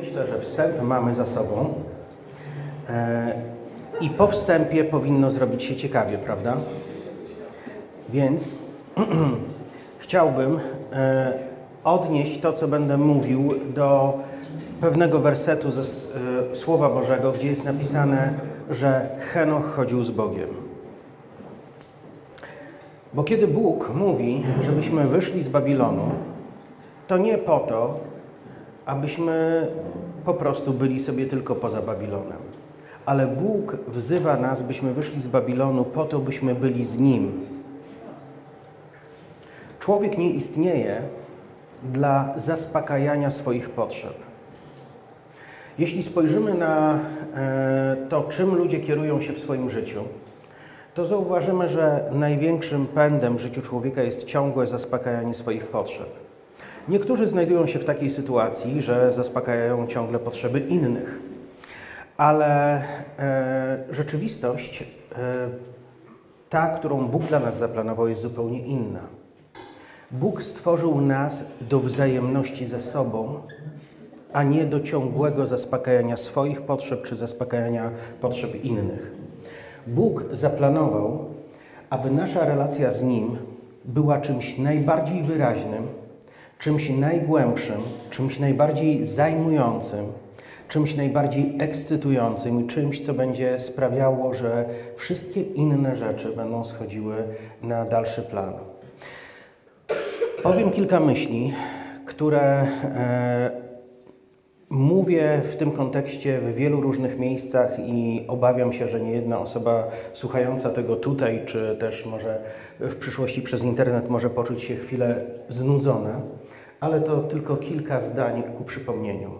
Myślę, że wstęp mamy za sobą. E, I po wstępie powinno zrobić się ciekawie, prawda? Więc chciałbym e, odnieść to, co będę mówił, do pewnego wersetu ze e, Słowa Bożego, gdzie jest napisane, że Henoch chodził z Bogiem. Bo kiedy Bóg mówi, żebyśmy wyszli z Babilonu, to nie po to, abyśmy po prostu byli sobie tylko poza Babilonem. Ale Bóg wzywa nas, byśmy wyszli z Babilonu po to, byśmy byli z Nim. Człowiek nie istnieje dla zaspokajania swoich potrzeb. Jeśli spojrzymy na e, to, czym ludzie kierują się w swoim życiu, to zauważymy, że największym pędem w życiu człowieka jest ciągłe zaspokajanie swoich potrzeb. Niektórzy znajdują się w takiej sytuacji, że zaspokajają ciągle potrzeby innych, ale e, rzeczywistość, e, ta, którą Bóg dla nas zaplanował, jest zupełnie inna. Bóg stworzył nas do wzajemności ze sobą, a nie do ciągłego zaspokajania swoich potrzeb czy zaspokajania potrzeb innych. Bóg zaplanował, aby nasza relacja z Nim była czymś najbardziej wyraźnym, czymś najgłębszym, czymś najbardziej zajmującym, czymś najbardziej ekscytującym i czymś, co będzie sprawiało, że wszystkie inne rzeczy będą schodziły na dalszy plan. Powiem kilka myśli, które e, mówię w tym kontekście w wielu różnych miejscach i obawiam się, że nie jedna osoba słuchająca tego tutaj, czy też może w przyszłości przez internet może poczuć się chwilę znudzona, ale to tylko kilka zdań ku przypomnieniu.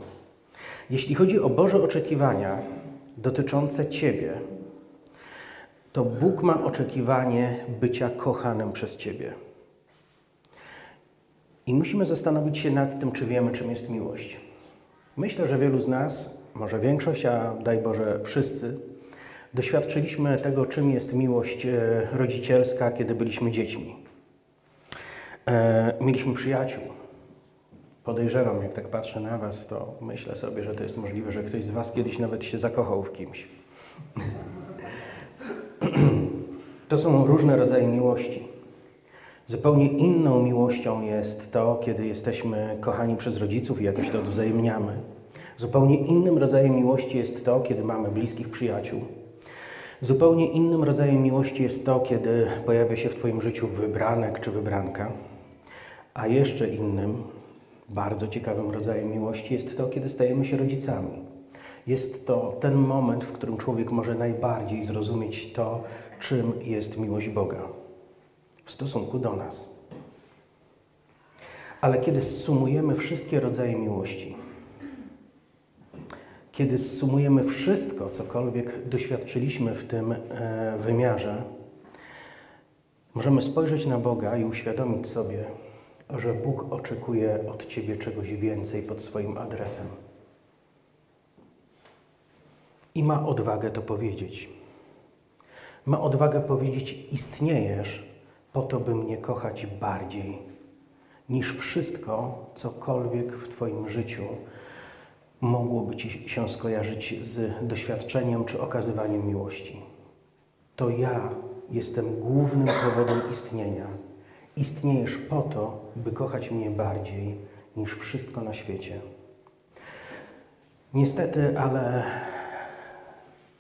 Jeśli chodzi o Boże oczekiwania dotyczące Ciebie, to Bóg ma oczekiwanie bycia kochanym przez Ciebie. I musimy zastanowić się nad tym, czy wiemy, czym jest miłość. Myślę, że wielu z nas, może większość, a daj Boże wszyscy, doświadczyliśmy tego, czym jest miłość e, rodzicielska, kiedy byliśmy dziećmi. E, mieliśmy przyjaciół. Podejrzewam, jak tak patrzę na Was, to myślę sobie, że to jest możliwe, że ktoś z Was kiedyś nawet się zakochał w kimś. To są różne rodzaje miłości. Zupełnie inną miłością jest to, kiedy jesteśmy kochani przez rodziców i jakoś to odwzajemniamy. Zupełnie innym rodzajem miłości jest to, kiedy mamy bliskich przyjaciół. Zupełnie innym rodzajem miłości jest to, kiedy pojawia się w Twoim życiu wybranek czy wybranka. A jeszcze innym, bardzo ciekawym rodzajem miłości jest to, kiedy stajemy się rodzicami. Jest to ten moment, w którym człowiek może najbardziej zrozumieć to, czym jest miłość Boga w stosunku do nas. Ale kiedy zsumujemy wszystkie rodzaje miłości, kiedy zsumujemy wszystko, cokolwiek doświadczyliśmy w tym e, wymiarze, możemy spojrzeć na Boga i uświadomić sobie, że Bóg oczekuje od Ciebie czegoś więcej pod swoim adresem. I ma odwagę to powiedzieć. Ma odwagę powiedzieć: Istniejesz po to, by mnie kochać bardziej niż wszystko, cokolwiek w Twoim życiu mogłoby Ci się skojarzyć z doświadczeniem czy okazywaniem miłości. To ja jestem głównym powodem istnienia. Istniejesz po to, by kochać mnie bardziej niż wszystko na świecie. Niestety, ale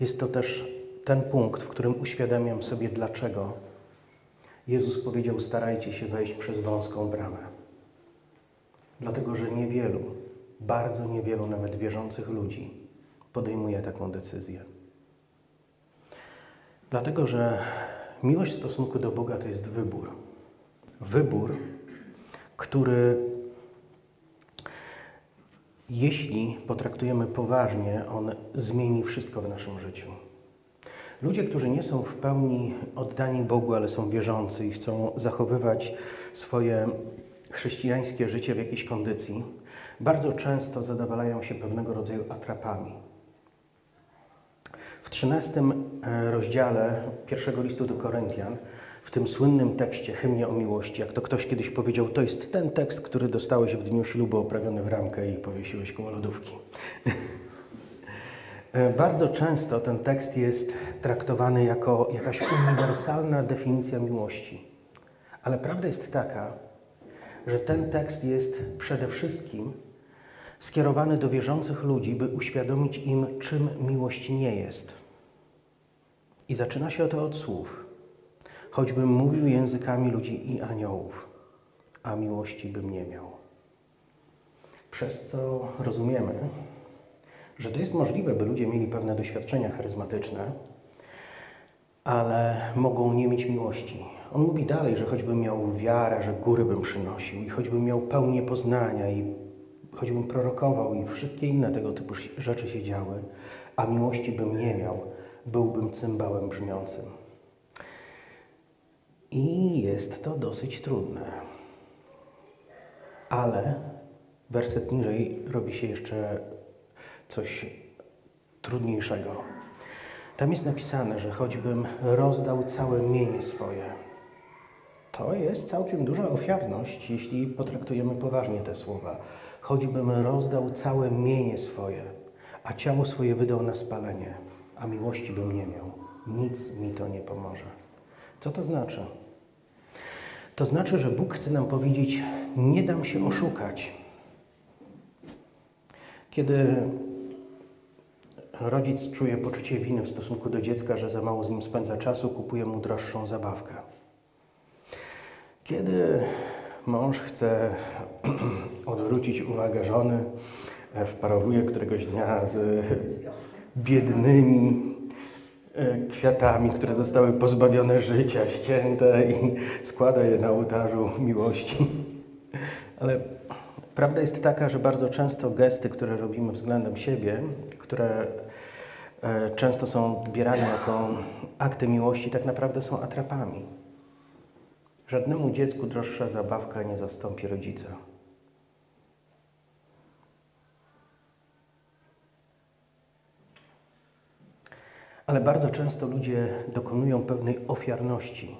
jest to też ten punkt, w którym uświadamiam sobie, dlaczego Jezus powiedział: Starajcie się wejść przez wąską bramę. Dlatego, że niewielu, bardzo niewielu nawet wierzących ludzi podejmuje taką decyzję. Dlatego, że miłość w stosunku do Boga to jest wybór. Wybór, który, jeśli potraktujemy poważnie, on zmieni wszystko w naszym życiu. Ludzie, którzy nie są w pełni oddani Bogu, ale są wierzący i chcą zachowywać swoje chrześcijańskie życie w jakiejś kondycji, bardzo często zadowalają się pewnego rodzaju atrapami. W 13 e, rozdziale pierwszego listu do Koryntian, w tym słynnym tekście Hymnie o miłości, jak to ktoś kiedyś powiedział, to jest ten tekst, który dostałeś w dniu ślubu oprawiony w ramkę i powiesiłeś koło lodówki. Bardzo często ten tekst jest traktowany jako jakaś uniwersalna definicja miłości. Ale prawda jest taka, że ten tekst jest przede wszystkim skierowany do wierzących ludzi, by uświadomić im, czym miłość nie jest. I zaczyna się to od słów. Choćbym mówił językami ludzi i aniołów, a miłości bym nie miał. Przez co rozumiemy, że to jest możliwe, by ludzie mieli pewne doświadczenia charyzmatyczne, ale mogą nie mieć miłości. On mówi dalej, że choćbym miał wiarę, że góry bym przynosił i choćbym miał pełnię poznania i choćbym prorokował i wszystkie inne tego typu rzeczy się działy, a miłości bym nie miał, byłbym cymbałem brzmiącym. I jest to dosyć trudne. Ale werset niżej robi się jeszcze coś trudniejszego. Tam jest napisane, że choćbym rozdał całe mienie swoje, to jest całkiem duża ofiarność, jeśli potraktujemy poważnie te słowa. Choćbym rozdał całe mienie swoje, a ciało swoje wydał na spalenie, a miłości bym nie miał, nic mi to nie pomoże. Co to znaczy? To znaczy, że Bóg chce nam powiedzieć: Nie dam się oszukać. Kiedy rodzic czuje poczucie winy w stosunku do dziecka, że za mało z nim spędza czasu, kupuje mu droższą zabawkę. Kiedy mąż chce odwrócić uwagę żony, wparowuje któregoś dnia z biednymi kwiatami, które zostały pozbawione życia, ścięte i składa je na ołtarzu miłości. Ale prawda jest taka, że bardzo często gesty, które robimy względem siebie, które e, często są odbierane jako akty miłości, tak naprawdę są atrapami. Żadnemu dziecku droższa zabawka nie zastąpi rodzica. Ale bardzo często ludzie dokonują pewnej ofiarności,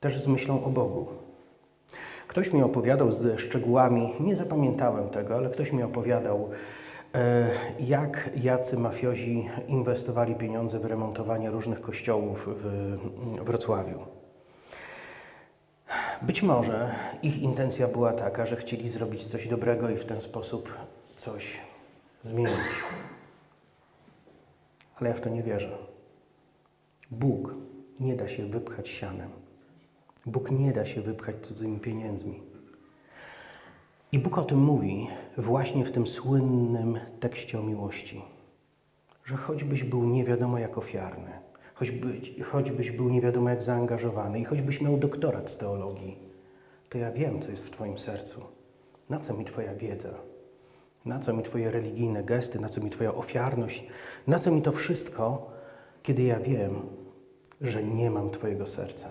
też z myślą o Bogu. Ktoś mi opowiadał ze szczegółami, nie zapamiętałem tego, ale ktoś mi opowiadał, e, jak jacy mafiozi inwestowali pieniądze w remontowanie różnych kościołów w Wrocławiu. Być może ich intencja była taka, że chcieli zrobić coś dobrego i w ten sposób coś zmienić. Ale ja w to nie wierzę. Bóg nie da się wypchać sianem. Bóg nie da się wypchać cudzymi pieniędzmi. I Bóg o tym mówi właśnie w tym słynnym tekście o miłości, że choćbyś był nie wiadomo jak ofiarny, choćby, choćbyś był nie wiadomo jak zaangażowany i choćbyś miał doktorat z teologii, to ja wiem, co jest w Twoim sercu. Na co mi Twoja wiedza? Na co mi Twoje religijne gesty? Na co mi Twoja ofiarność? Na co mi to wszystko, kiedy ja wiem, że nie mam Twojego serca?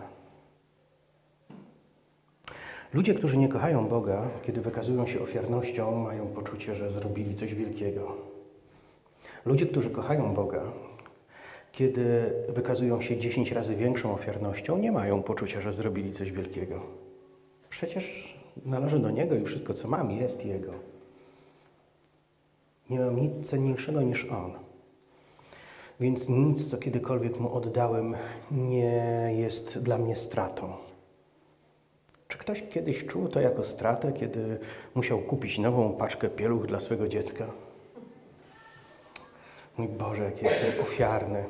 Ludzie, którzy nie kochają Boga, kiedy wykazują się ofiarnością, mają poczucie, że zrobili coś wielkiego. Ludzie, którzy kochają Boga, kiedy wykazują się dziesięć razy większą ofiarnością, nie mają poczucia, że zrobili coś wielkiego. Przecież należy do Niego i wszystko, co mam, jest Jego. Nie mam nic cenniejszego niż On. Więc nic, co kiedykolwiek Mu oddałem, nie jest dla mnie stratą. Czy ktoś kiedyś czuł to jako stratę, kiedy musiał kupić nową paczkę pieluch dla swojego dziecka? Mój Boże, jaki jestem ofiarny.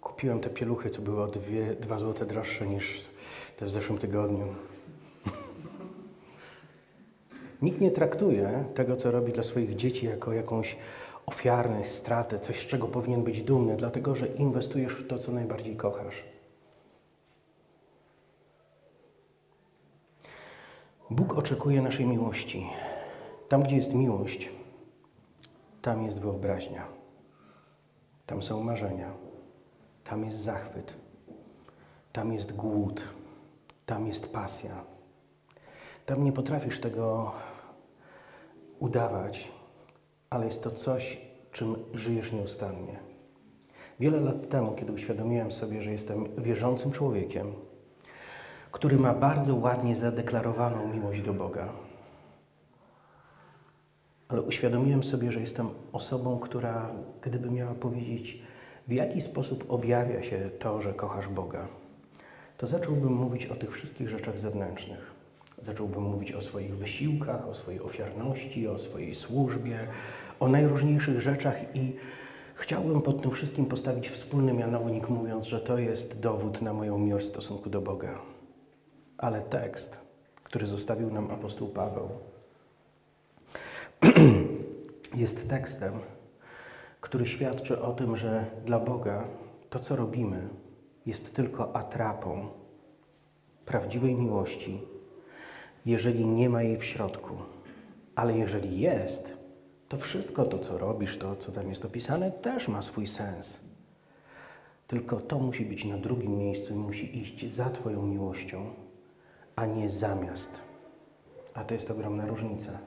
Kupiłem te pieluchy, co były o dwie, dwa złote droższe niż te w zeszłym tygodniu. Nikt nie traktuje tego, co robi dla swoich dzieci, jako jakąś ofiarną stratę, coś, z czego powinien być dumny, dlatego że inwestujesz w to, co najbardziej kochasz. Bóg oczekuje naszej miłości. Tam, gdzie jest miłość, tam jest wyobraźnia. Tam są marzenia. Tam jest zachwyt. Tam jest głód. Tam jest pasja. Tam nie potrafisz tego udawać, ale jest to coś, czym żyjesz nieustannie. Wiele lat temu, kiedy uświadomiłem sobie, że jestem wierzącym człowiekiem, który ma bardzo ładnie zadeklarowaną miłość do Boga, ale uświadomiłem sobie, że jestem osobą, która, gdyby miała powiedzieć, w jaki sposób objawia się to, że kochasz Boga, to zacząłbym mówić o tych wszystkich rzeczach zewnętrznych. Zacząłbym mówić o swoich wysiłkach, o swojej ofiarności, o swojej służbie, o najróżniejszych rzeczach i chciałbym pod tym wszystkim postawić wspólny mianownik, mówiąc, że to jest dowód na moją miłość w stosunku do Boga. Ale tekst, który zostawił nam apostoł Paweł, jest tekstem, który świadczy o tym, że dla Boga to, co robimy, jest tylko atrapą prawdziwej miłości, jeżeli nie ma jej w środku. Ale jeżeli jest, to wszystko to, co robisz, to, co tam jest opisane, też ma swój sens. Tylko to musi być na drugim miejscu i musi iść za Twoją miłością, a nie zamiast. A to jest ogromna różnica.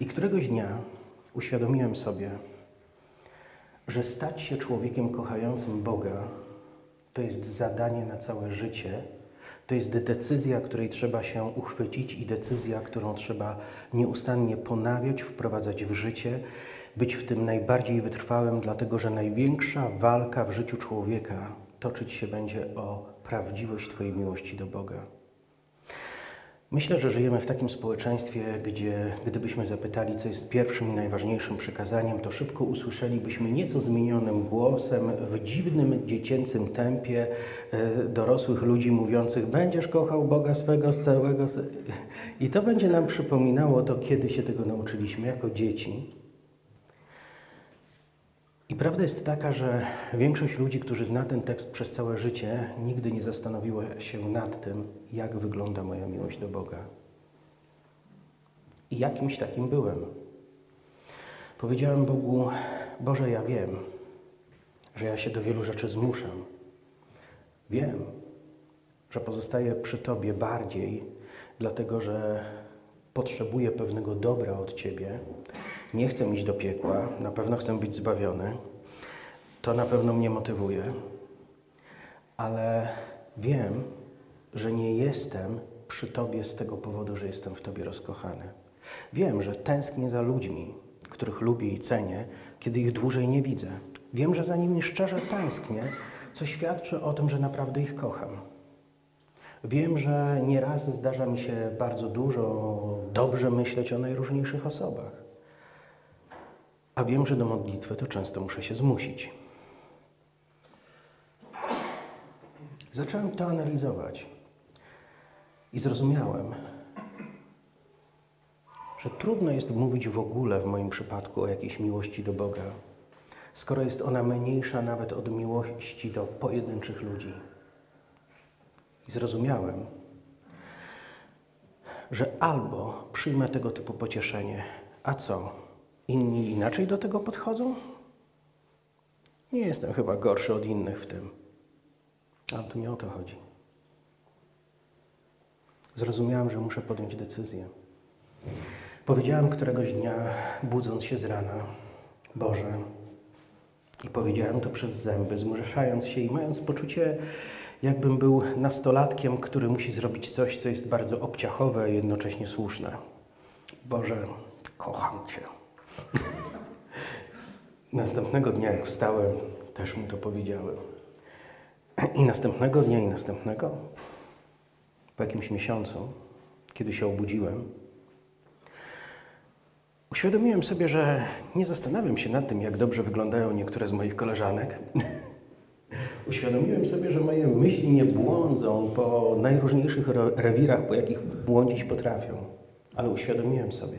I któregoś dnia uświadomiłem sobie, że stać się człowiekiem kochającym Boga to jest zadanie na całe życie. To jest decyzja, której trzeba się uchwycić i decyzja, którą trzeba nieustannie ponawiać, wprowadzać w życie, być w tym najbardziej wytrwałym, dlatego że największa walka w życiu człowieka toczyć się będzie o prawdziwość Twojej miłości do Boga. Myślę, że żyjemy w takim społeczeństwie, gdzie gdybyśmy zapytali, co jest pierwszym i najważniejszym przykazaniem, to szybko usłyszelibyśmy nieco zmienionym głosem, w dziwnym, dziecięcym tempie e, dorosłych ludzi mówiących: Będziesz kochał Boga swego z całego. I to będzie nam przypominało to, kiedy się tego nauczyliśmy jako dzieci. I prawda jest taka, że większość ludzi, którzy zna ten tekst przez całe życie, nigdy nie zastanowiła się nad tym, jak wygląda moja miłość do Boga. I jakimś takim byłem. Powiedziałem Bogu: Boże, ja wiem, że ja się do wielu rzeczy zmuszam. Wiem, że pozostaję przy Tobie bardziej, dlatego że potrzebuję pewnego dobra od Ciebie, nie chcę iść do piekła, na pewno chcę być zbawiony. To na pewno mnie motywuje, ale wiem, że nie jestem przy Tobie z tego powodu, że jestem w Tobie rozkochany. Wiem, że tęsknię za ludźmi, których lubię i cenię, kiedy ich dłużej nie widzę. Wiem, że za nimi szczerze tęsknię, co świadczy o tym, że naprawdę ich kocham. Wiem, że nieraz zdarza mi się bardzo dużo dobrze myśleć o najróżniejszych osobach. A wiem, że do modlitwy to często muszę się zmusić. Zacząłem to analizować i zrozumiałem, że trudno jest mówić w ogóle w moim przypadku o jakiejś miłości do Boga, skoro jest ona mniejsza nawet od miłości do pojedynczych ludzi. I zrozumiałem, że albo przyjmę tego typu pocieszenie, a co? Inni inaczej do tego podchodzą? Nie jestem chyba gorszy od innych w tym. Ale tu nie o to chodzi. Zrozumiałem, że muszę podjąć decyzję. Powiedziałem któregoś dnia, budząc się z rana, Boże, i powiedziałem to przez zęby, zmuszając się i mając poczucie, jakbym był nastolatkiem, który musi zrobić coś, co jest bardzo obciachowe i jednocześnie słuszne. Boże, kocham Cię. Następnego dnia, jak wstałem, też mu to powiedziałem. I następnego dnia, i następnego, po jakimś miesiącu, kiedy się obudziłem, uświadomiłem sobie, że nie zastanawiam się nad tym, jak dobrze wyglądają niektóre z moich koleżanek. uświadomiłem sobie, że moje myśli nie błądzą po najróżniejszych rewirach, po jakich błądzić potrafią. Ale uświadomiłem sobie,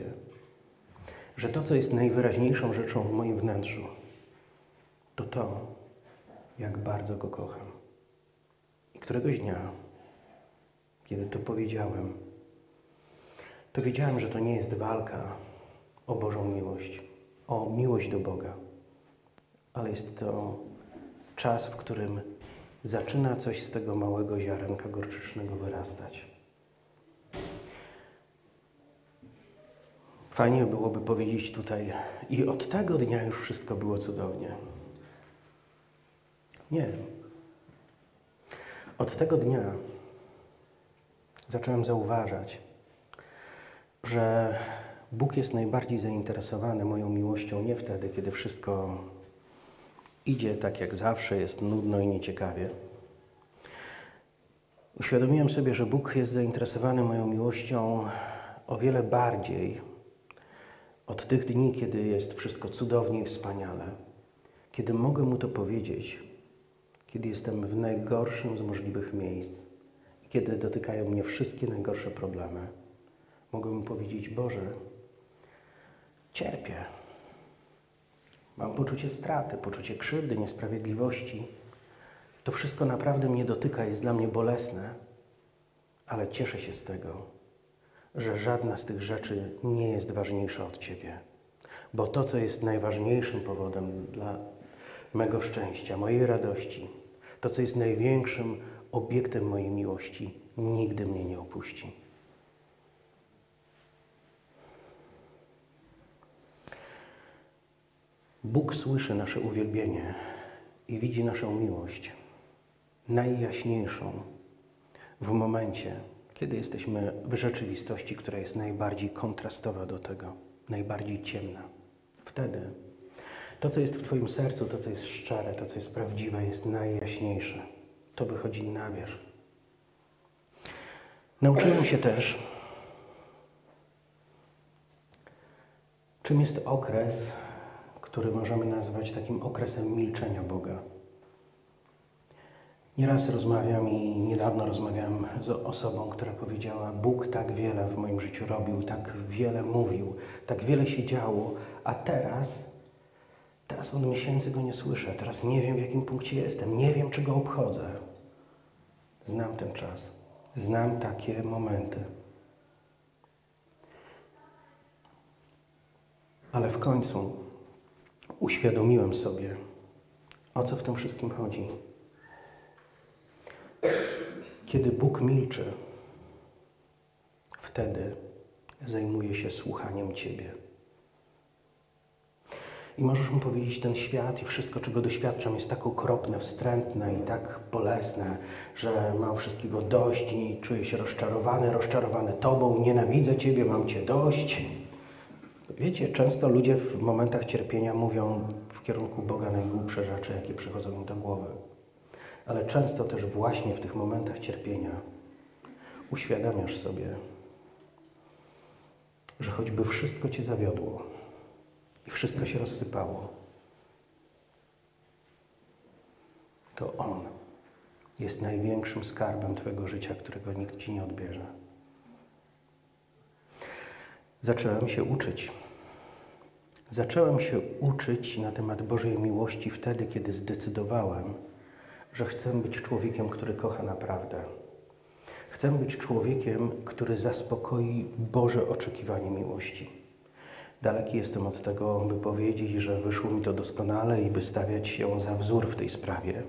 że to, co jest najwyraźniejszą rzeczą w moim wnętrzu, to to, jak bardzo Go kocham. I któregoś dnia, kiedy to powiedziałem, to wiedziałem, że to nie jest walka o Bożą miłość, o miłość do Boga, ale jest to czas, w którym zaczyna coś z tego małego ziarenka gorczycznego wyrastać. Fajnie byłoby powiedzieć tutaj, i od tego dnia już wszystko było cudownie. Nie. Od tego dnia zacząłem zauważać, że Bóg jest najbardziej zainteresowany moją miłością nie wtedy, kiedy wszystko idzie tak jak zawsze, jest nudno i nieciekawie. Uświadomiłem sobie, że Bóg jest zainteresowany moją miłością o wiele bardziej od tych dni, kiedy jest wszystko cudownie i wspaniale, kiedy mogę Mu to powiedzieć, kiedy jestem w najgorszym z możliwych miejsc, kiedy dotykają mnie wszystkie najgorsze problemy. Mogę Mu powiedzieć, Boże, cierpię. Mam poczucie straty, poczucie krzywdy, niesprawiedliwości. To wszystko naprawdę mnie dotyka, jest dla mnie bolesne, ale cieszę się z tego, że żadna z tych rzeczy nie jest ważniejsza od Ciebie. Bo to, co jest najważniejszym powodem dla mego szczęścia, mojej radości, to, co jest największym obiektem mojej miłości, nigdy mnie nie opuści. Bóg słyszy nasze uwielbienie i widzi naszą miłość najjaśniejszą w momencie, kiedy jesteśmy w rzeczywistości, która jest najbardziej kontrastowa do tego, najbardziej ciemna. Wtedy to, co jest w Twoim sercu, to, co jest szczere, to, co jest prawdziwe, jest najjaśniejsze. To wychodzi na wierzch. Nauczyłem się też, czym jest okres, który możemy nazwać takim okresem milczenia Boga. Nieraz rozmawiam i niedawno rozmawiałem z osobą, która powiedziała: Bóg tak wiele w moim życiu robił, tak wiele mówił, tak wiele się działo, a teraz, teraz od miesięcy go nie słyszę, teraz nie wiem w jakim punkcie jestem, nie wiem czy go obchodzę. Znam ten czas, znam takie momenty. Ale w końcu uświadomiłem sobie, o co w tym wszystkim chodzi. Kiedy Bóg milczy, wtedy zajmuje się słuchaniem Ciebie. I możesz mu powiedzieć, ten świat i wszystko, czego doświadczam, jest tak okropne, wstrętne i tak bolesne, że mam wszystkiego dość i czuję się rozczarowany, rozczarowany Tobą, nienawidzę Ciebie, mam Cię dość. Wiecie, często ludzie w momentach cierpienia mówią w kierunku Boga najgłupsze rzeczy, jakie przychodzą im do głowy ale często też właśnie w tych momentach cierpienia uświadamiasz sobie, że choćby wszystko cię zawiodło i wszystko się rozsypało, to On jest największym skarbem Twojego życia, którego nikt Ci nie odbierze. Zacząłem się uczyć. Zacząłem się uczyć na temat Bożej miłości wtedy, kiedy zdecydowałem, że chcę być człowiekiem, który kocha naprawdę. Chcę być człowiekiem, który zaspokoi Boże oczekiwanie miłości. Daleki jestem od tego, by powiedzieć, że wyszło mi to doskonale i by stawiać się za wzór w tej sprawie.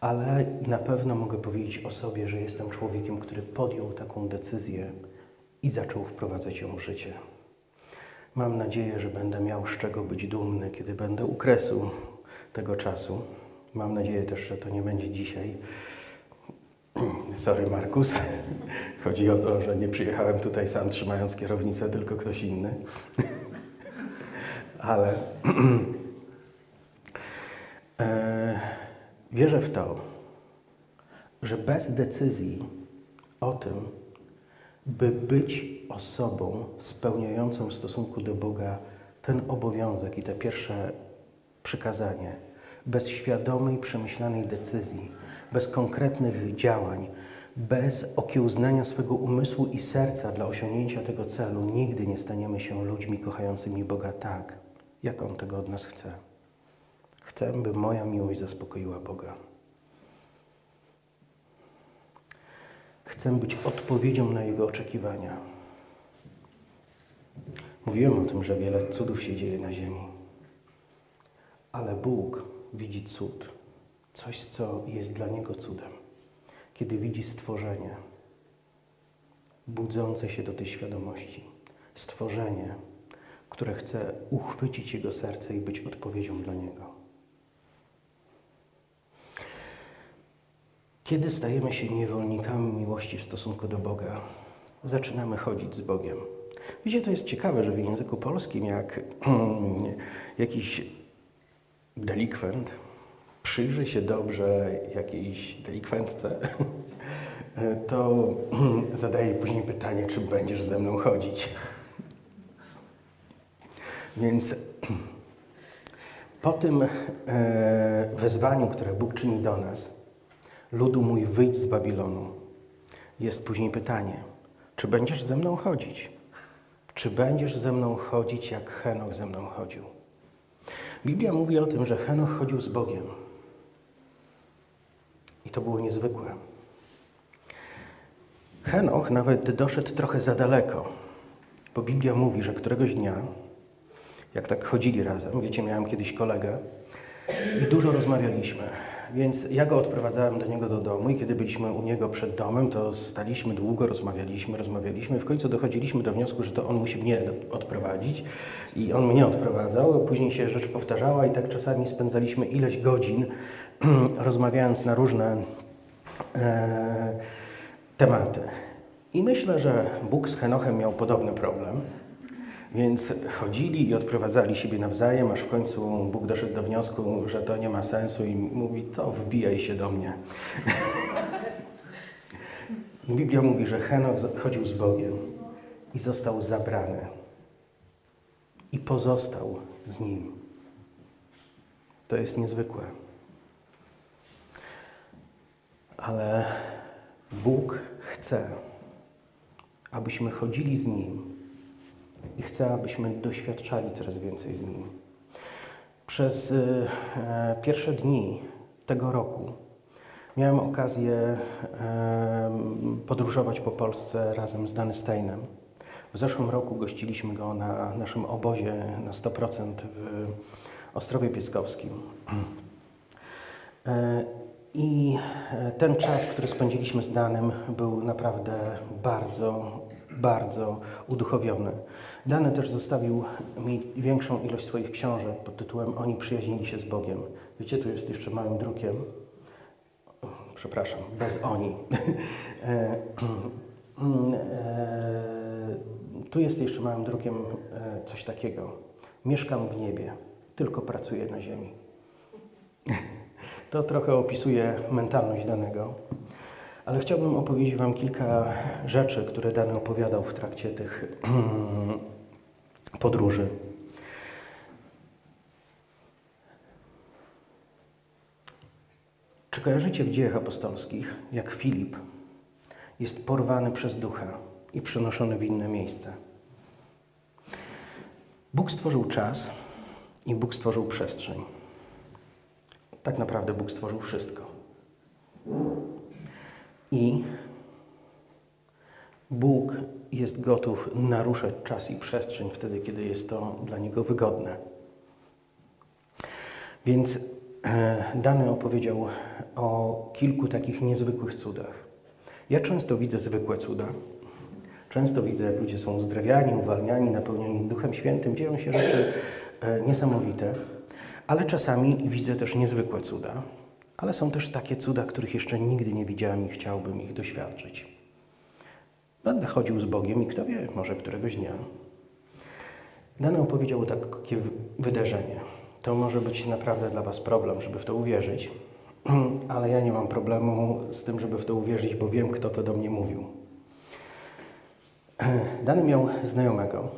Ale na pewno mogę powiedzieć o sobie, że jestem człowiekiem, który podjął taką decyzję i zaczął wprowadzać ją w życie. Mam nadzieję, że będę miał z czego być dumny, kiedy będę u kresu tego czasu. Mam nadzieję też, że to nie będzie dzisiaj. Sorry, Markus. Chodzi o to, że nie przyjechałem tutaj sam trzymając kierownicę, tylko ktoś inny. Ale e, wierzę w to, że bez decyzji o tym, by być osobą spełniającą w stosunku do Boga ten obowiązek i te pierwsze przykazanie, bez świadomej, przemyślanej decyzji, bez konkretnych działań, bez okiełznania swego umysłu i serca dla osiągnięcia tego celu, nigdy nie staniemy się ludźmi kochającymi Boga tak, jak On tego od nas chce. Chcę, by moja miłość zaspokoiła Boga. Chcę być odpowiedzią na Jego oczekiwania. Mówiłem o tym, że wiele cudów się dzieje na ziemi. Ale Bóg widzi cud, coś, co jest dla niego cudem. Kiedy widzi stworzenie budzące się do tej świadomości, stworzenie, które chce uchwycić jego serce i być odpowiedzią dla niego. Kiedy stajemy się niewolnikami miłości w stosunku do Boga, zaczynamy chodzić z Bogiem. Wiecie, to jest ciekawe, że w języku polskim, jak jakiś delikwent przyjrzy się dobrze jakiejś delikwentce, to zadaje później pytanie, czy będziesz ze mną chodzić. Więc po tym e, wezwaniu, które Bóg czyni do nas, ludu mój, wyjdź z Babilonu, jest później pytanie, czy będziesz ze mną chodzić? Czy będziesz ze mną chodzić, jak Henoch ze mną chodził? Biblia mówi o tym, że Henoch chodził z Bogiem. I to było niezwykłe. Henoch nawet doszedł trochę za daleko, bo Biblia mówi, że któregoś dnia, jak tak chodzili razem, wiecie, miałem kiedyś kolegę i dużo rozmawialiśmy. Więc ja go odprowadzałem do niego do domu i kiedy byliśmy u niego przed domem, to staliśmy długo, rozmawialiśmy, rozmawialiśmy. W końcu dochodziliśmy do wniosku, że to on musi mnie odprowadzić i on mnie odprowadzał. Później się rzecz powtarzała i tak czasami spędzaliśmy ileś godzin rozmawiając na różne e, tematy. I myślę, że Bóg z Henochem miał podobny problem. Więc chodzili i odprowadzali siebie nawzajem, aż w końcu Bóg doszedł do wniosku, że to nie ma sensu i mówi, to wbijaj się do mnie. I Biblia mówi, że Henok chodził z Bogiem i został zabrany. I pozostał z Nim. To jest niezwykłe. Ale Bóg chce, abyśmy chodzili z Nim i chcę, abyśmy doświadczali coraz więcej z Nim. Przez y, e, pierwsze dni tego roku miałem okazję podróżować po Polsce razem z Danesteinem. W zeszłym roku gościliśmy go na naszym obozie na 100% w Ostrowie Pieckowskim. E, I e, ten czas, który spędziliśmy z Danem, był naprawdę bardzo bardzo uduchowiony. Dany też zostawił mi większą ilość swoich książek pod tytułem Oni przyjaźnili się z Bogiem. Wiecie, tu jest jeszcze małym drukiem. Przepraszam, bez oni. E, e, tu jest jeszcze małym drukiem e, coś takiego. Mieszkam w niebie, tylko pracuję na ziemi. To trochę opisuje mentalność danego. Ale chciałbym opowiedzieć Wam kilka rzeczy, które Dany opowiadał w trakcie tych podróży. Czy kojarzycie w dziejach apostolskich, jak Filip jest porwany przez ducha i przenoszony w inne miejsce? Bóg stworzył czas i Bóg stworzył przestrzeń. Tak naprawdę Bóg stworzył wszystko. I Bóg jest gotów naruszać czas i przestrzeń wtedy, kiedy jest to dla Niego wygodne. Więc e, Dany opowiedział o kilku takich niezwykłych cudach. Ja często widzę zwykłe cuda. Często widzę, jak ludzie są uzdrawiani, uwalniani, napełnieni Duchem Świętym. Dzieją się rzeczy e, niesamowite, ale czasami widzę też niezwykłe cuda ale są też takie cuda, których jeszcze nigdy nie widziałem i chciałbym ich doświadczyć. Będę chodził z Bogiem i kto wie, może któregoś dnia. Dany opowiedział takie wydarzenie. To może być naprawdę dla Was problem, żeby w to uwierzyć, ale ja nie mam problemu z tym, żeby w to uwierzyć, bo wiem, kto to do mnie mówił. Dany miał znajomego.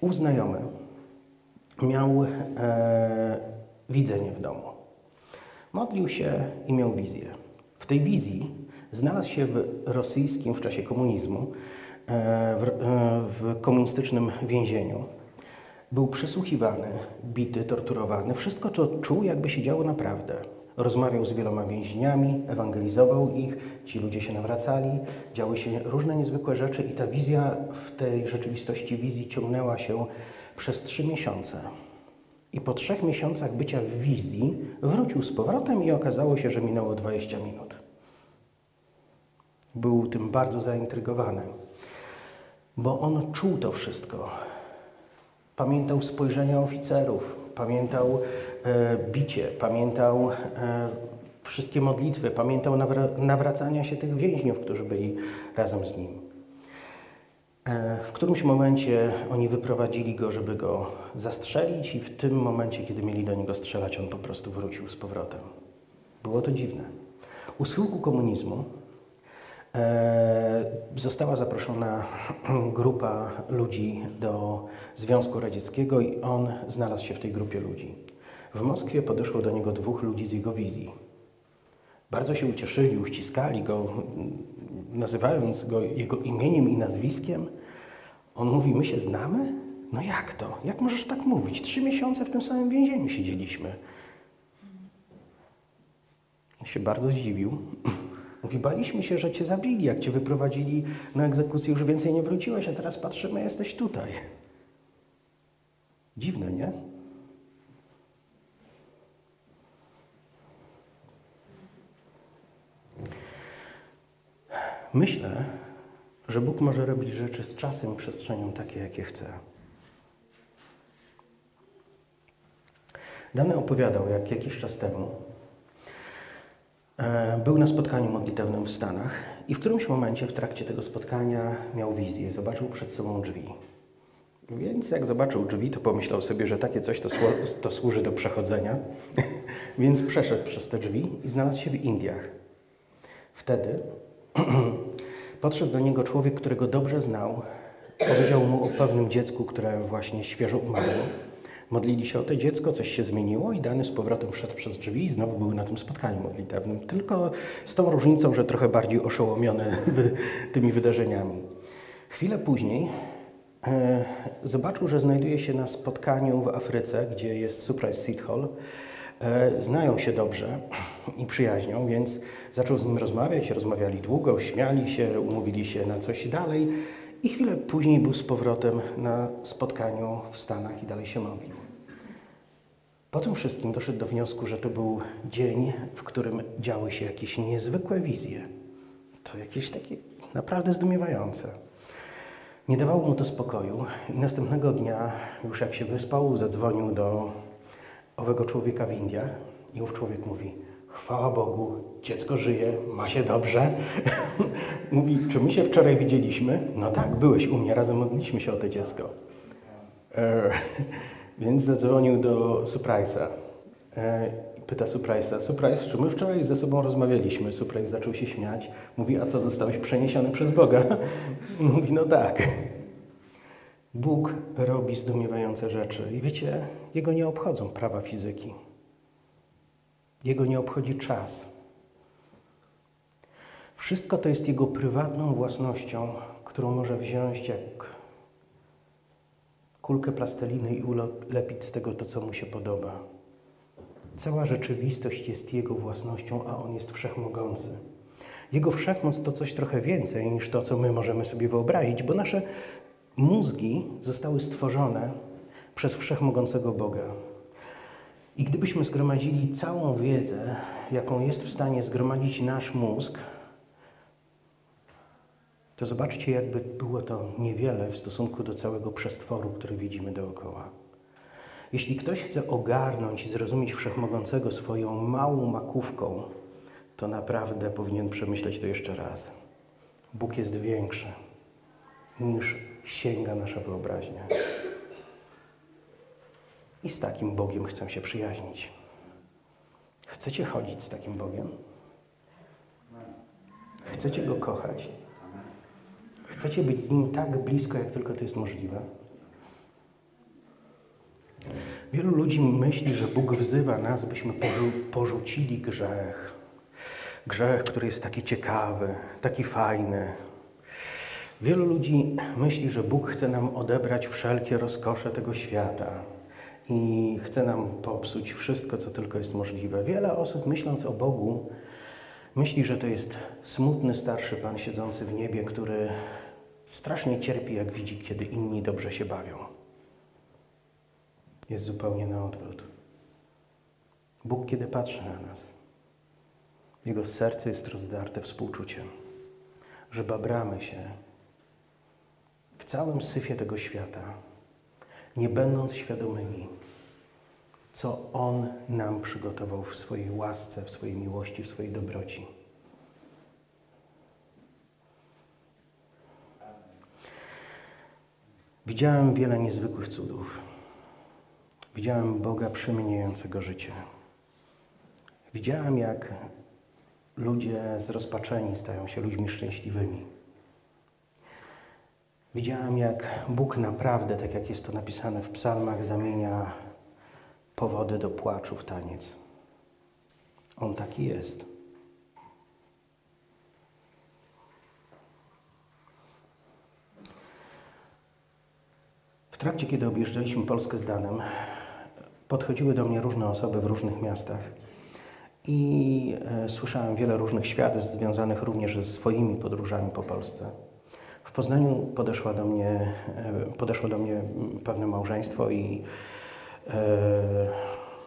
Ów znajomy miał e, widzenie w domu. Modlił się i miał wizję. W tej wizji znalazł się w rosyjskim w czasie komunizmu, e, w, e, w komunistycznym więzieniu. Był przesłuchiwany, bity, torturowany. Wszystko, co czuł, jakby się działo naprawdę. Rozmawiał z wieloma więźniami, ewangelizował ich, ci ludzie się nawracali, działy się różne niezwykłe rzeczy i ta wizja w tej rzeczywistości wizji ciągnęła się przez trzy miesiące. I po trzech miesiącach bycia w wizji wrócił z powrotem i okazało się, że minęło 20 minut. Był tym bardzo zaintrygowany, bo on czuł to wszystko. Pamiętał spojrzenia oficerów, pamiętał e, bicie, pamiętał e, wszystkie modlitwy, pamiętał nawra- nawracania się tych więźniów, którzy byli razem z nim. E, w którymś momencie oni wyprowadzili go, żeby go zastrzelić, i w tym momencie, kiedy mieli do niego strzelać, on po prostu wrócił z powrotem. Było to dziwne. U schyłku komunizmu e, została zaproszona grupa ludzi do Związku Radzieckiego i on znalazł się w tej grupie ludzi. W Moskwie podeszło do niego dwóch ludzi z jego wizji. Bardzo się ucieszyli, uściskali go, nazywając go jego imieniem i nazwiskiem. On mówi: My się znamy? No jak to? Jak możesz tak mówić? Trzy miesiące w tym samym więzieniu siedzieliśmy. Się bardzo zdziwił. Mówi: Baliśmy się, że cię zabili, jak cię wyprowadzili na egzekucję, już więcej nie wróciłeś, a teraz patrzymy, jesteś tutaj. Dziwne, nie? Myślę, że Bóg może robić rzeczy z czasem i przestrzenią takie, jakie chce. Dany opowiadał, jak jakiś czas temu e, był na spotkaniu modlitewnym w Stanach i w którymś momencie w trakcie tego spotkania miał wizję, zobaczył przed sobą drzwi. Więc jak zobaczył drzwi, to pomyślał sobie, że takie coś to, to służy do przechodzenia. Więc przeszedł przez te drzwi i znalazł się w Indiach. Wtedy Podszedł do niego człowiek, którego dobrze znał. Powiedział mu o pewnym dziecku, które właśnie świeżo umarło. Modlili się o to dziecko, coś się zmieniło i dany z powrotem wszedł przez drzwi i znowu był na tym spotkaniu modlitewnym. Tylko z tą różnicą, że trochę bardziej oszołomiony tymi wydarzeniami. Chwilę później e, zobaczył, że znajduje się na spotkaniu w Afryce, gdzie jest Surprise Seed Hall. E, znają się dobrze i przyjaźnią, więc zaczął z nim rozmawiać. Rozmawiali długo, śmiali się, umówili się na coś dalej. I chwilę później był z powrotem na spotkaniu w Stanach i dalej się modlił. Po tym wszystkim doszedł do wniosku, że to był dzień, w którym działy się jakieś niezwykłe wizje. To jakieś takie naprawdę zdumiewające. Nie dawało mu to spokoju i następnego dnia, już jak się wyspał, zadzwonił do owego człowieka w Indiach i ów człowiek mówi, chwała Bogu, dziecko żyje, ma się dobrze. mówi, czy my się wczoraj widzieliśmy? No tak, byłeś u mnie, razem modliliśmy się o to dziecko. E, więc zadzwonił do Surprise'a. E, pyta Surprise'a, Surprise, czy my wczoraj ze sobą rozmawialiśmy? Surprise zaczął się śmiać. Mówi, a co, zostałeś przeniesiony przez Boga? mówi, no tak. Bóg robi zdumiewające rzeczy i wiecie, Jego nie obchodzą prawa fizyki. Jego nie obchodzi czas. Wszystko to jest Jego prywatną własnością, którą może wziąć jak kulkę plasteliny i ulepić z tego to, co mu się podoba. Cała rzeczywistość jest Jego własnością, a On jest wszechmogący. Jego wszechmoc to coś trochę więcej niż to, co my możemy sobie wyobrazić, bo nasze Mózgi zostały stworzone przez wszechmogącego Boga. I gdybyśmy zgromadzili całą wiedzę, jaką jest w stanie zgromadzić nasz mózg, to zobaczcie, jakby było to niewiele w stosunku do całego przestworu, który widzimy dookoła. Jeśli ktoś chce ogarnąć i zrozumieć wszechmogącego swoją małą makówką, to naprawdę powinien przemyśleć to jeszcze raz. Bóg jest większy niż sięga nasza wyobraźnia. I z takim Bogiem chcę się przyjaźnić. Chcecie chodzić z takim Bogiem? Chcecie Go kochać? Chcecie być z Nim tak blisko, jak tylko to jest możliwe? Wielu ludzi myśli, że Bóg wzywa nas, byśmy porzu porzucili grzech. Grzech, który jest taki ciekawy, taki fajny, Wielu ludzi myśli, że Bóg chce nam odebrać wszelkie rozkosze tego świata i chce nam popsuć wszystko, co tylko jest możliwe. Wiele osób, myśląc o Bogu, myśli, że to jest smutny starszy Pan siedzący w niebie, który strasznie cierpi, jak widzi, kiedy inni dobrze się bawią. Jest zupełnie na odwrót. Bóg, kiedy patrzy na nas, jego serce jest rozdarte współczuciem, że babramy się w całym syfie tego świata, nie będąc świadomymi, co On nam przygotował w swojej łasce, w swojej miłości, w swojej dobroci. Widziałem wiele niezwykłych cudów. Widziałem Boga przemieniającego życie. Widziałem, jak ludzie zrozpaczeni stają się ludźmi szczęśliwymi. Widziałem, jak Bóg naprawdę, tak jak jest to napisane w psalmach, zamienia powody do płaczu w taniec. On taki jest. W trakcie, kiedy objeżdżaliśmy Polskę z Danem, podchodziły do mnie różne osoby w różnych miastach i e, słyszałem wiele różnych świadectw związanych również ze swoimi podróżami po Polsce. Poznaniu podeszła do mnie, e, podeszło do mnie pewne małżeństwo i e,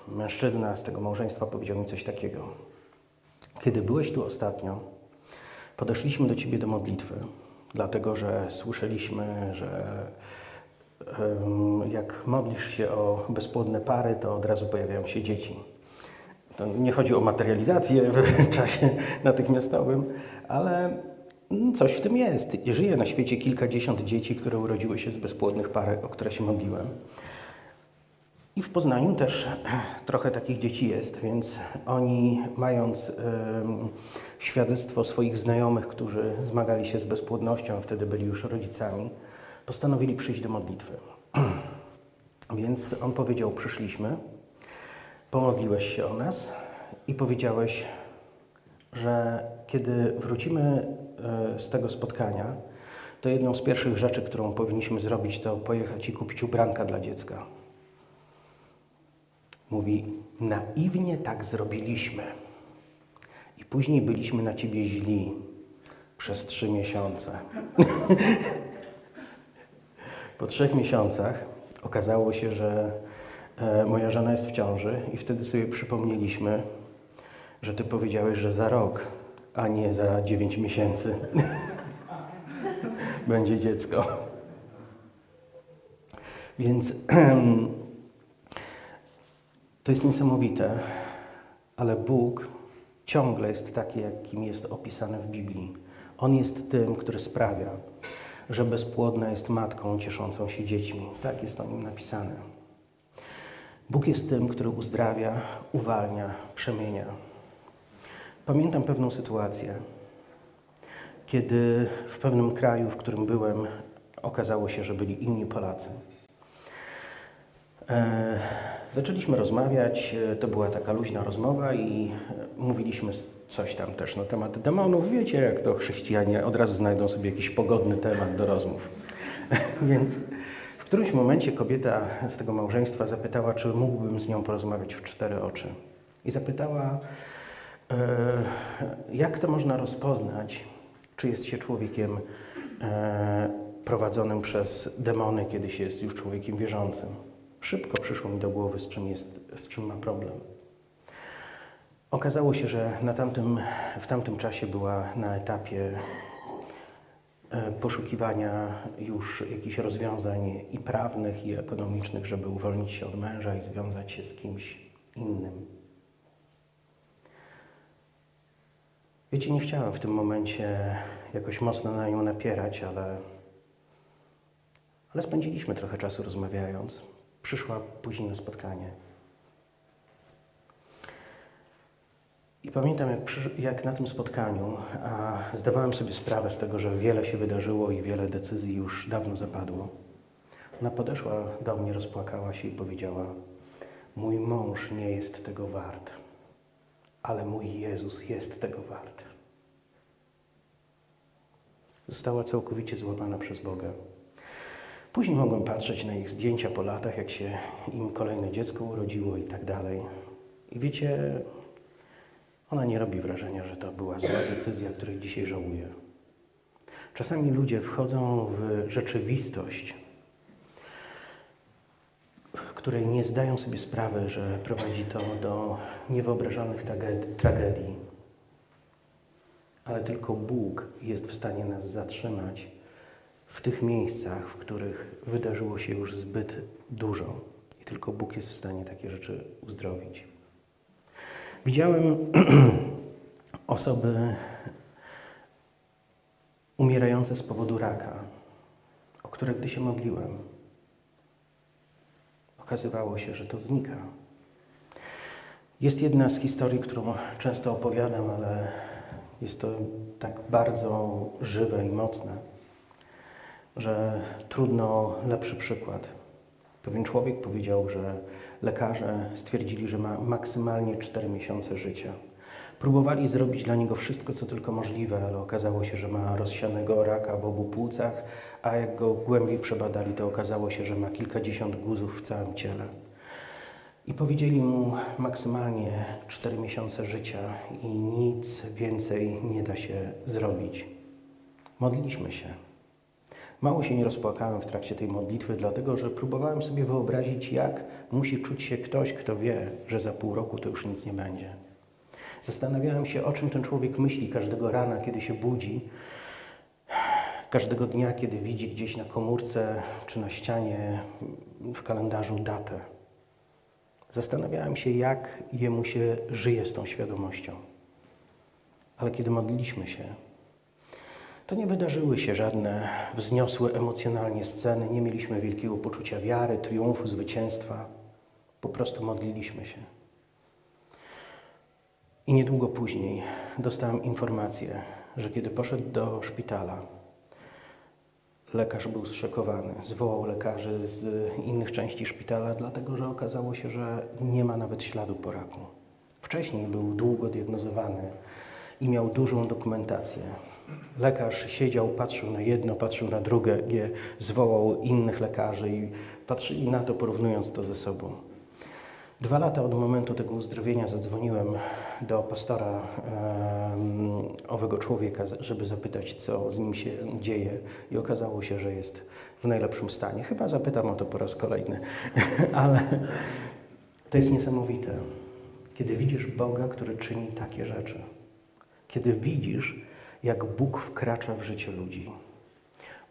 mężczyzna z tego małżeństwa powiedział mi coś takiego. Kiedy byłeś tu ostatnio, podeszliśmy do Ciebie do modlitwy, dlatego że słyszeliśmy, że jak modlisz się o bezpłodne pary, to od razu pojawiają się dzieci. To nie chodzi o materializację w czasie natychmiastowym, ale coś w tym jest. Żyje na świecie kilkadziesiąt dzieci, które urodziły się z bezpłodnych par, o które się modliłem. I w Poznaniu też trochę takich dzieci jest, więc oni, mając y, świadectwo swoich znajomych, którzy zmagali się z bezpłodnością, a wtedy byli już rodzicami, postanowili przyjść do modlitwy. Więc on powiedział: Przyszliśmy, pomodliłeś się o nas i powiedziałeś, że kiedy wrócimy z tego spotkania, to jedną z pierwszych rzeczy, którą powinniśmy zrobić, to pojechać i kupić ubranka dla dziecka. Mówi, naiwnie tak zrobiliśmy. I później byliśmy na ciebie źli przez trzy miesiące. Po trzech miesiącach okazało się, że e, moja żona jest w ciąży i wtedy sobie przypomnieliśmy, że ty powiedziałeś, że za rok, a nie za dziewięć miesięcy będzie dziecko. Więc to jest niesamowite, ale Bóg ciągle jest taki, jakim jest opisany w Biblii. On jest tym, który sprawia, że bezpłodna jest matką cieszącą się dziećmi. Tak jest o nim napisane. Bóg jest tym, który uzdrawia, uwalnia, przemienia. Pamiętam pewną sytuację, kiedy w pewnym kraju, w którym byłem, okazało się, że byli inni Polacy. E, zaczęliśmy rozmawiać, e, to była taka luźna rozmowa i e, mówiliśmy coś tam też na temat demonów. Wiecie, jak to chrześcijanie od razu znajdą sobie jakiś pogodny temat do rozmów. Więc w którymś momencie kobieta z tego małżeństwa zapytała, czy mógłbym z nią porozmawiać w cztery oczy. I zapytała, jak to można rozpoznać, czy jest się człowiekiem prowadzonym przez demony, kiedy się jest już człowiekiem wierzącym. Szybko przyszło mi do głowy, z czym, jest, z czym ma problem. Okazało się, że na tamtym, w tamtym czasie była na etapie e, poszukiwania już jakichś rozwiązań i prawnych, i ekonomicznych, żeby uwolnić się od męża i związać się z kimś innym. Wiecie, nie chciałem w tym momencie jakoś mocno na nią napierać, ale, ale spędziliśmy trochę czasu rozmawiając przyszła później na spotkanie. I pamiętam, jak, jak, na tym spotkaniu, a zdawałem sobie sprawę z tego, że wiele się wydarzyło i wiele decyzji już dawno zapadło. Ona podeszła do mnie, rozpłakała się i powiedziała: Mój mąż nie jest tego wart, ale mój Jezus jest tego wart. Została całkowicie złamana przez Boga. Później mogłem patrzeć na ich zdjęcia po latach, jak się im kolejne dziecko urodziło i tak dalej. I wiecie, ona nie robi wrażenia, że to była zła decyzja, której dzisiaj żałuję. Czasami ludzie wchodzą w rzeczywistość, której nie zdają sobie sprawy, że prowadzi to do niewyobrażalnych tragedii. Ale tylko Bóg jest w stanie nas zatrzymać w tych miejscach, w których wydarzyło się już zbyt dużo. I tylko Bóg jest w stanie takie rzeczy uzdrowić. Widziałem osoby umierające z powodu raka, o które gdy się modliłem, okazywało się, że to znika. Jest jedna z historii, którą często opowiadam, ale jest to tak bardzo żywe i mocne, że trudno lepszy przykład. Pewien człowiek powiedział, że lekarze stwierdzili, że ma maksymalnie 4 miesiące życia. Próbowali zrobić dla niego wszystko, co tylko możliwe, ale okazało się, że ma rozsianego raka w obu płucach, a jak go głębiej przebadali, to okazało się, że ma kilkadziesiąt guzów w całym ciele. I powiedzieli mu maksymalnie 4 miesiące życia i nic więcej nie da się zrobić. Modliliśmy się. Mało się nie rozpłakałem w trakcie tej modlitwy, dlatego że próbowałem sobie wyobrazić, jak musi czuć się ktoś, kto wie, że za pół roku to już nic nie będzie. Zastanawiałem się, o czym ten człowiek myśli każdego rana, kiedy się budzi, każdego dnia, kiedy widzi gdzieś na komórce czy na ścianie w kalendarzu datę. Zastanawiałem się, jak jemu się żyje z tą świadomością. Ale kiedy modliliśmy się, to nie wydarzyły się żadne wzniosłe emocjonalnie sceny, nie mieliśmy wielkiego poczucia wiary, triumfu, zwycięstwa. Po prostu modliliśmy się. I niedługo później dostałem informację, że kiedy poszedł do szpitala, lekarz był zszokowany. Zwołał lekarzy z innych części szpitala, dlatego że okazało się, że nie ma nawet śladu po raku. Wcześniej był długo diagnozowany i miał dużą dokumentację. Lekarz siedział, patrzył na jedno, patrzył na drugie, zwołał innych lekarzy i patrzyli na to, porównując to ze sobą. Dwa lata od momentu tego uzdrowienia zadzwoniłem do pastora um, owego człowieka, żeby zapytać, co z nim się dzieje, i okazało się, że jest w najlepszym stanie. Chyba zapytam o to po raz kolejny, ale to jest niesamowite, kiedy widzisz Boga, który czyni takie rzeczy. Kiedy widzisz, jak Bóg wkracza w życie ludzi.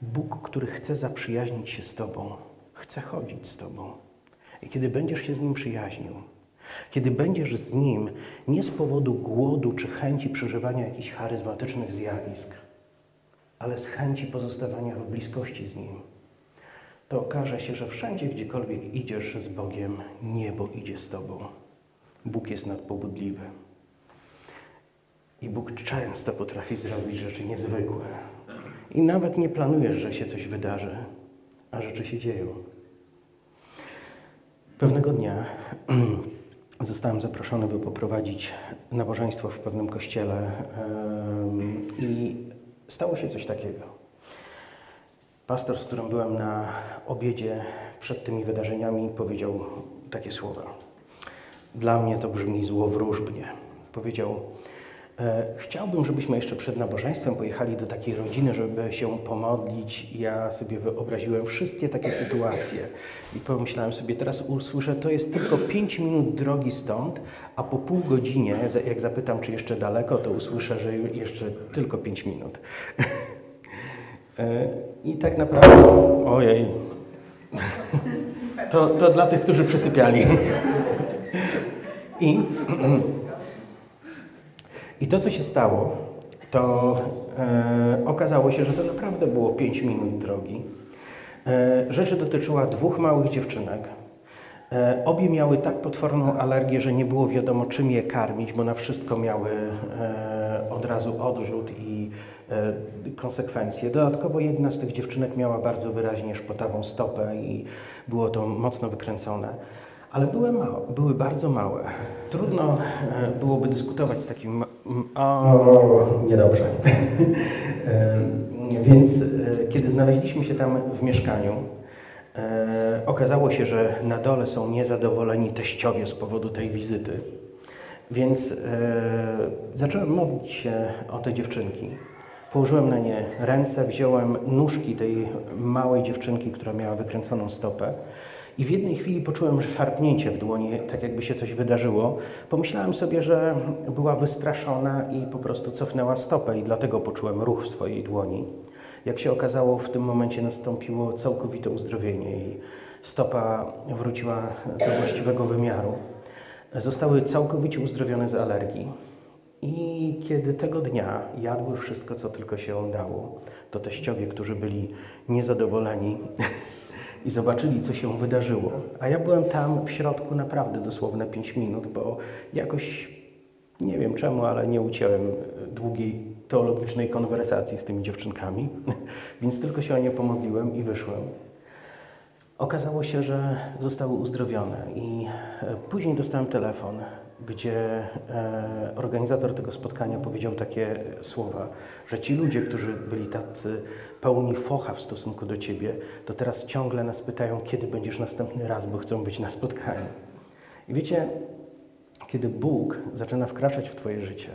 Bóg, który chce zaprzyjaźnić się z Tobą, chce chodzić z Tobą. I kiedy będziesz się z Nim przyjaźnił, kiedy będziesz z Nim nie z powodu głodu czy chęci przeżywania jakichś charyzmatycznych zjawisk, ale z chęci pozostawania w bliskości z Nim, to okaże się, że wszędzie, gdziekolwiek idziesz z Bogiem, niebo idzie z Tobą. Bóg jest nadpobudliwy. I Bóg często potrafi zrobić rzeczy niezwykłe. I nawet nie planujesz, że się coś wydarzy, a rzeczy się dzieją. Pewnego dnia zostałem zaproszony, by poprowadzić nabożeństwo w pewnym kościele i stało się coś takiego. Pastor, z którym byłem na obiedzie przed tymi wydarzeniami, powiedział takie słowa. Dla mnie to brzmi złowróżbnie. Powiedział, chciałbym, żebyśmy jeszcze przed nabożeństwem pojechali do takiej rodziny, żeby się pomodlić. Ja sobie wyobraziłem wszystkie takie sytuacje i pomyślałem sobie, teraz usłyszę, to jest tylko 5 minut drogi stąd, a po pół godzinie, jak zapytam, czy jeszcze daleko, to usłyszę, że jeszcze tylko 5 minut. E, I tak naprawdę, ojej, to, to dla tych, którzy przysypiali. I i to, co się stało, to e, okazało się, że to naprawdę było 5 minut drogi. E, rzeczy dotyczyła dwóch małych dziewczynek. E, obie miały tak potworną alergię, że nie było wiadomo, czym je karmić, bo na wszystko miały e, od razu odrzut i e, konsekwencje. Dodatkowo jedna z tych dziewczynek miała bardzo wyraźnie szpotawą stopę i było to mocno wykręcone ale były, były bardzo małe. Trudno e, byłoby dyskutować z takim. O, niedobrze. E, więc e, kiedy znaleźliśmy się tam w mieszkaniu, okazało się, że na dole są niezadowoleni teściowie z powodu tej wizyty. Więc zacząłem modlić się o te dziewczynki. Położyłem na nie ręce, wziąłem nóżki tej małej dziewczynki, która miała wykręconą stopę i w jednej chwili poczułem szarpnięcie w dłoni, tak jakby się coś wydarzyło. Pomyślałem sobie, że była wystraszona i po prostu cofnęła stopę i dlatego poczułem ruch w swojej dłoni. Jak się okazało, w tym momencie nastąpiło całkowite uzdrowienie i stopa wróciła do właściwego wymiaru. Zostały całkowicie uzdrowione z alergii. I kiedy tego dnia jadły wszystko, co tylko się dało, to teściowie, którzy byli niezadowoleni i zobaczyli, co się wydarzyło. A ja byłem tam w środku naprawdę dosłowne 5 minut, bo jakoś nie wiem czemu, ale nie ucięłem długiej teologicznej konwersacji z tymi dziewczynkami, więc tylko się o nie pomodliłem i wyszłem. Okazało się, że zostały uzdrowione i e, później dostałem telefon, gdzie e, organizator tego spotkania powiedział takie słowa, że ci ludzie, którzy byli tacy pełni focha w stosunku do ciebie, to teraz ciągle nas pytają, kiedy będziesz następny raz, bo chcą być na spotkaniu. I wiecie, kiedy Bóg zaczyna wkraczać w Twoje życie,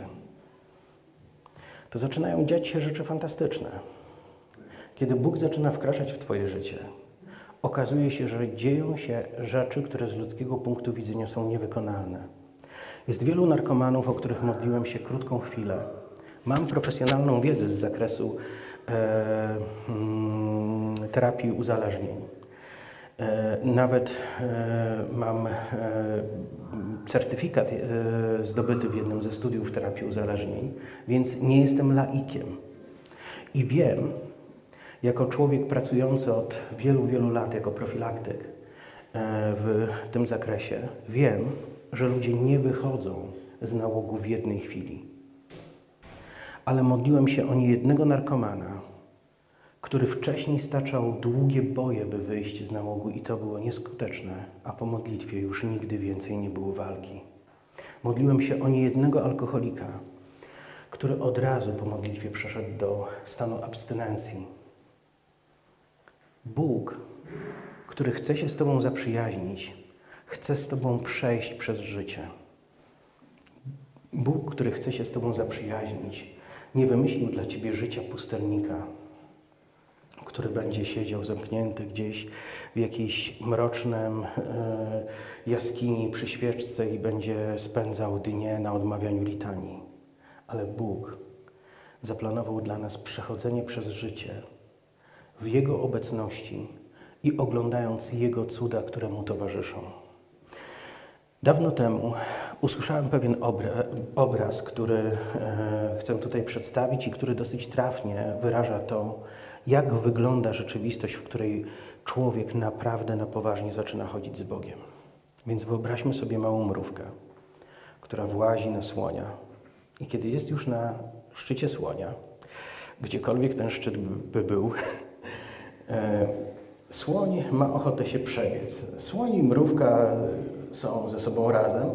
to zaczynają dziać się rzeczy fantastyczne. Kiedy Bóg zaczyna wkraczać w Twoje życie, okazuje się, że dzieją się rzeczy, które z ludzkiego punktu widzenia są niewykonalne. Jest wielu narkomanów, o których modliłem się krótką chwilę. Mam profesjonalną wiedzę z zakresu e, mm, terapii uzależnień. E, nawet e, mam e, certyfikat zdobyty w jednym ze studiów terapii uzależnień, więc nie jestem laikiem. I wiem, jako człowiek pracujący od wielu, wielu lat jako profilaktyk w tym zakresie, wiem, że ludzie nie wychodzą z nałogu w jednej chwili. Ale modliłem się o niejednego narkomana, który wcześniej staczał długie boje, by wyjść z nałogu i to było nieskuteczne, a po modlitwie już nigdy więcej nie było walki. Modliłem się o niejednego alkoholika, który od razu po modlitwie przeszedł do stanu abstynencji. Bóg, który chce się z Tobą zaprzyjaźnić, chce z Tobą przejść przez życie. Bóg, który chce się z Tobą zaprzyjaźnić, nie wymyślił dla Ciebie życia pustelnika, który będzie siedział zamknięty gdzieś w jakiejś mrocznym e, jaskini przy świeczce i będzie spędzał dnie na odmawianiu litanii. Ale Bóg zaplanował dla nas przechodzenie przez życie w Jego obecności i oglądając Jego cuda, które Mu towarzyszą. Dawno temu usłyszałem pewien obraz, który e, chcę tutaj przedstawić i który dosyć trafnie wyraża to, jak wygląda rzeczywistość, w której człowiek naprawdę na poważnie zaczyna chodzić z Bogiem. Więc wyobraźmy sobie małą mrówkę, która włazi na słonia. I kiedy jest już na szczycie słonia, gdziekolwiek ten szczyt by był, e, słoń ma ochotę się przebiec. Słoń i mrówka są ze sobą razem,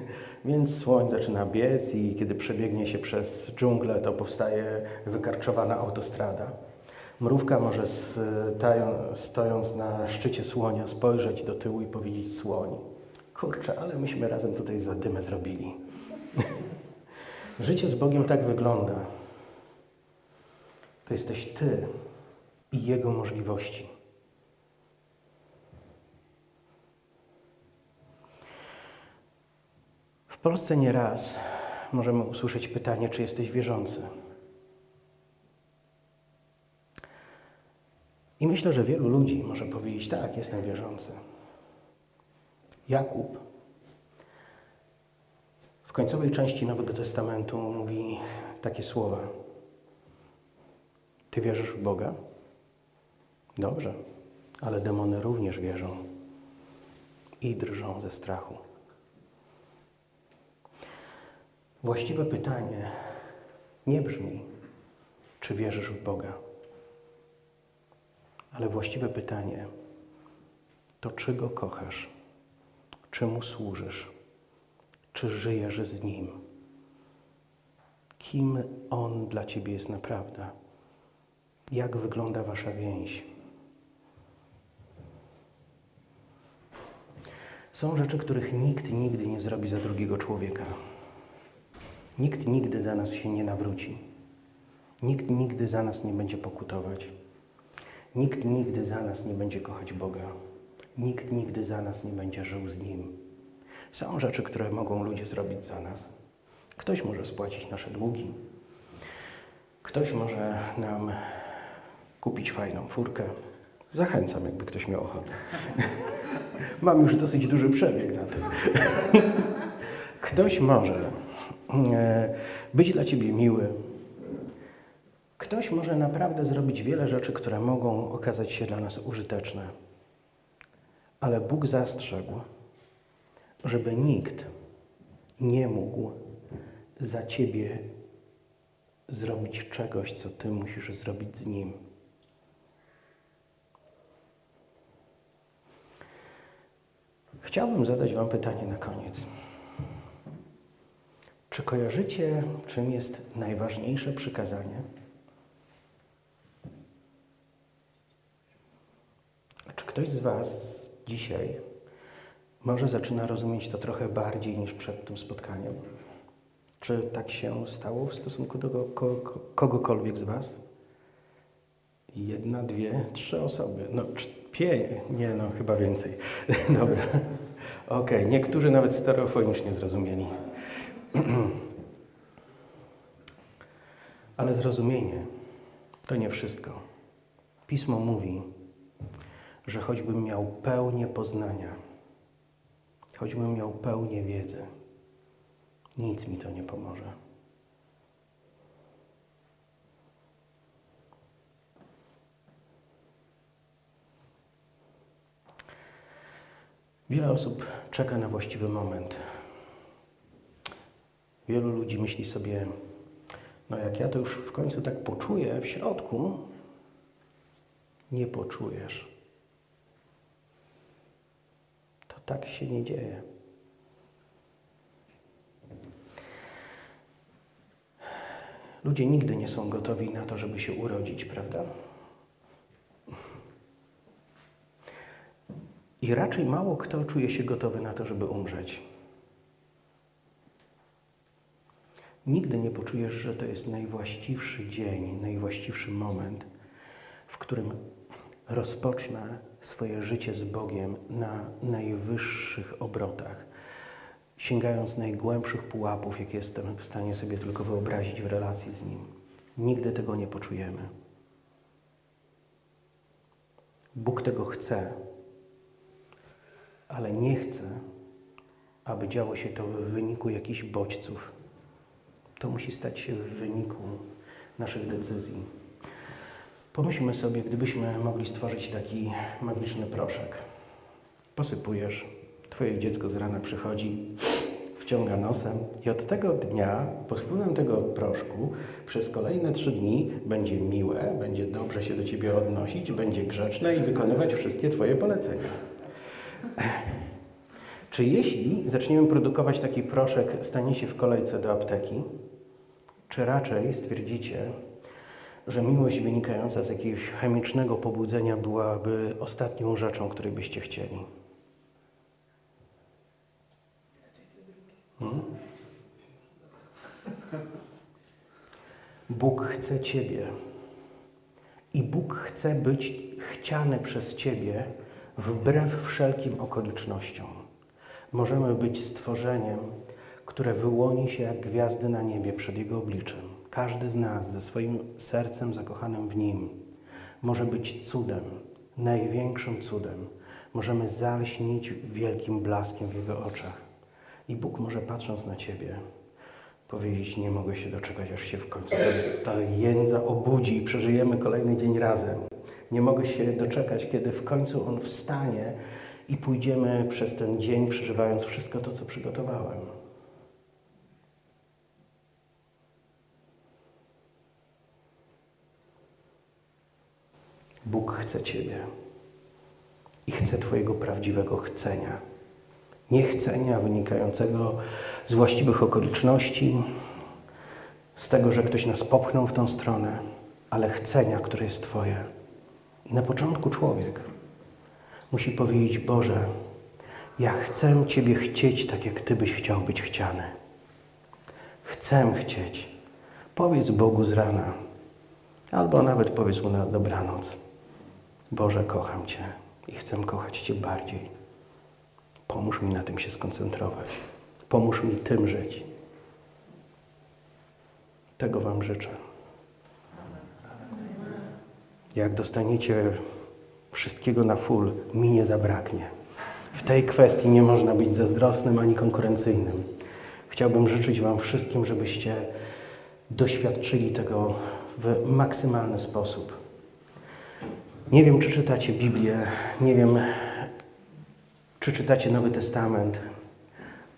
więc słoń zaczyna biec i kiedy przebiegnie się przez dżunglę, to powstaje wykarczowana autostrada. Mrówka może stojąc na szczycie słonia spojrzeć do tyłu i powiedzieć słoń, kurczę, ale myśmy razem tutaj zadymę zrobili. Życie z Bogiem tak wygląda. To jesteś Ty i Jego możliwości. W Polsce nieraz możemy usłyszeć pytanie, czy jesteś wierzący. I myślę, że wielu ludzi może powiedzieć, tak, jestem wierzący. Jakub w końcowej części Nowego Testamentu mówi takie słowa. Ty wierzysz w Boga? Dobrze, ale demony również wierzą i drżą ze strachu. Właściwe pytanie nie brzmi, czy wierzysz w Boga ale właściwe pytanie to, czy Go kochasz, czy Mu służysz, czy żyjesz z Nim, kim On dla Ciebie jest naprawdę, jak wygląda Wasza więź. Są rzeczy, których nikt nigdy nie zrobi za drugiego człowieka. Nikt nigdy za nas się nie nawróci. Nikt nigdy za nas nie będzie pokutować. Nikt nigdy za nas nie będzie kochać Boga. Nikt nigdy za nas nie będzie żył z Nim. Są rzeczy, które mogą ludzie zrobić za nas. Ktoś może spłacić nasze długi. Ktoś może nam kupić fajną furkę, Zachęcam, jakby ktoś miał ochotę. Mam już dosyć duży przebieg na tym. Ktoś może być dla Ciebie miły. Ktoś może naprawdę zrobić wiele rzeczy, które mogą okazać się dla nas użyteczne. Ale Bóg zastrzegł, żeby nikt nie mógł za Ciebie zrobić czegoś, co Ty musisz zrobić z Nim. Chciałbym zadać Wam pytanie na koniec. Czy kojarzycie, czym jest najważniejsze przykazanie? Czy ktoś z Was dzisiaj może zaczyna rozumieć to trochę bardziej niż przed tym spotkaniem? Czy tak się stało w stosunku do kogokolwiek z Was? Jedna, dwie, trzy osoby. No, pie, nie, no chyba więcej. Dobra. Okej, okay. niektórzy nawet stereofonicznie zrozumieli. Ale zrozumienie to nie wszystko. Pismo mówi, że choćbym miał pełnię poznania, choćbym miał pełnię wiedzy, nic mi to nie pomoże. Wiele osób czeka na właściwy moment. Wielu ludzi myśli sobie, no jak ja to już w końcu tak poczuję w środku, nie poczujesz. To tak się nie dzieje. Ludzie nigdy nie są gotowi na to, żeby się urodzić, prawda? I raczej mało kto czuje się gotowy na to, żeby umrzeć. Nigdy nie poczujesz, że to jest najwłaściwszy dzień, najwłaściwszy moment, w którym rozpocznę swoje życie z Bogiem na najwyższych obrotach, sięgając najgłębszych pułapów, jakie jestem w stanie sobie tylko wyobrazić w relacji z Nim. Nigdy tego nie poczujemy. Bóg tego chce, ale nie chce, aby działo się to w wyniku jakichś bodźców. To musi stać się w wyniku naszych decyzji. Pomyślmy sobie, gdybyśmy mogli stworzyć taki magiczny proszek. Posypujesz, twoje dziecko z rana przychodzi, wciąga nosem i od tego dnia, pod wpływem tego proszku, przez kolejne trzy dni będzie miłe, będzie dobrze się do ciebie odnosić, będzie grzeczne i wykonywać wszystkie twoje polecenia. Czy jeśli zaczniemy produkować taki proszek, staniecie w kolejce do apteki, czy raczej stwierdzicie, że miłość wynikająca z jakiegoś chemicznego pobudzenia byłaby ostatnią rzeczą, której byście chcieli? Hmm? Bóg chce Ciebie i Bóg chce być chciany przez Ciebie wbrew wszelkim okolicznościom. Możemy być stworzeniem, które wyłoni się jak gwiazdy na niebie przed Jego obliczem. Każdy z nas ze swoim sercem zakochanym w Nim może być cudem, największym cudem. Możemy zalśnić wielkim blaskiem w Jego oczach. I Bóg może patrząc na Ciebie powiedzieć, nie mogę się doczekać, aż się w końcu ta jędza obudzi i przeżyjemy kolejny dzień razem. Nie mogę się doczekać, kiedy w końcu On wstanie i pójdziemy przez ten dzień, przeżywając wszystko to, co przygotowałem. Bóg chce Ciebie i chce Twojego prawdziwego chcenia. Nie chcenia wynikającego z właściwych okoliczności, z tego, że ktoś nas popchnął w tą stronę, ale chcenia, które jest Twoje. I na początku człowiek musi powiedzieć: Boże, ja chcę Ciebie chcieć tak, jak Ty byś chciał być chciany. Chcę chcieć. Powiedz Bogu z rana, albo nawet powiedz Mu na dobranoc. Boże, kocham Cię i chcę kochać Cię bardziej. Pomóż mi na tym się skoncentrować. Pomóż mi tym żyć. Tego Wam życzę. Jak dostaniecie Wszystkiego na full mi nie zabraknie. W tej kwestii nie można być zazdrosnym ani konkurencyjnym. Chciałbym życzyć Wam wszystkim, żebyście doświadczyli tego w maksymalny sposób. Nie wiem, czy czytacie Biblię, nie wiem, czy czytacie Nowy Testament,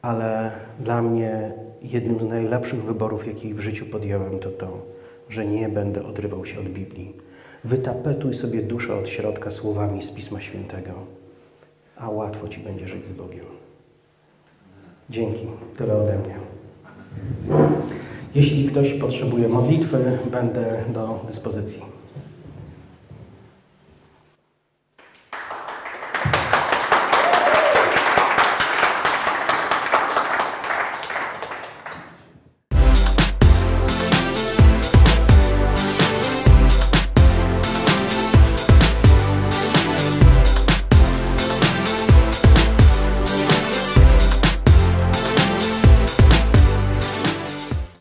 ale dla mnie jednym z najlepszych wyborów, jaki w życiu podjąłem, to to, że nie będę odrywał się od Biblii. Wytapetuj sobie duszę od środka słowami z Pisma Świętego, a łatwo Ci będzie żyć z Bogiem. Dzięki. Tyle ode mnie. Jeśli ktoś potrzebuje modlitwy, będę do dyspozycji.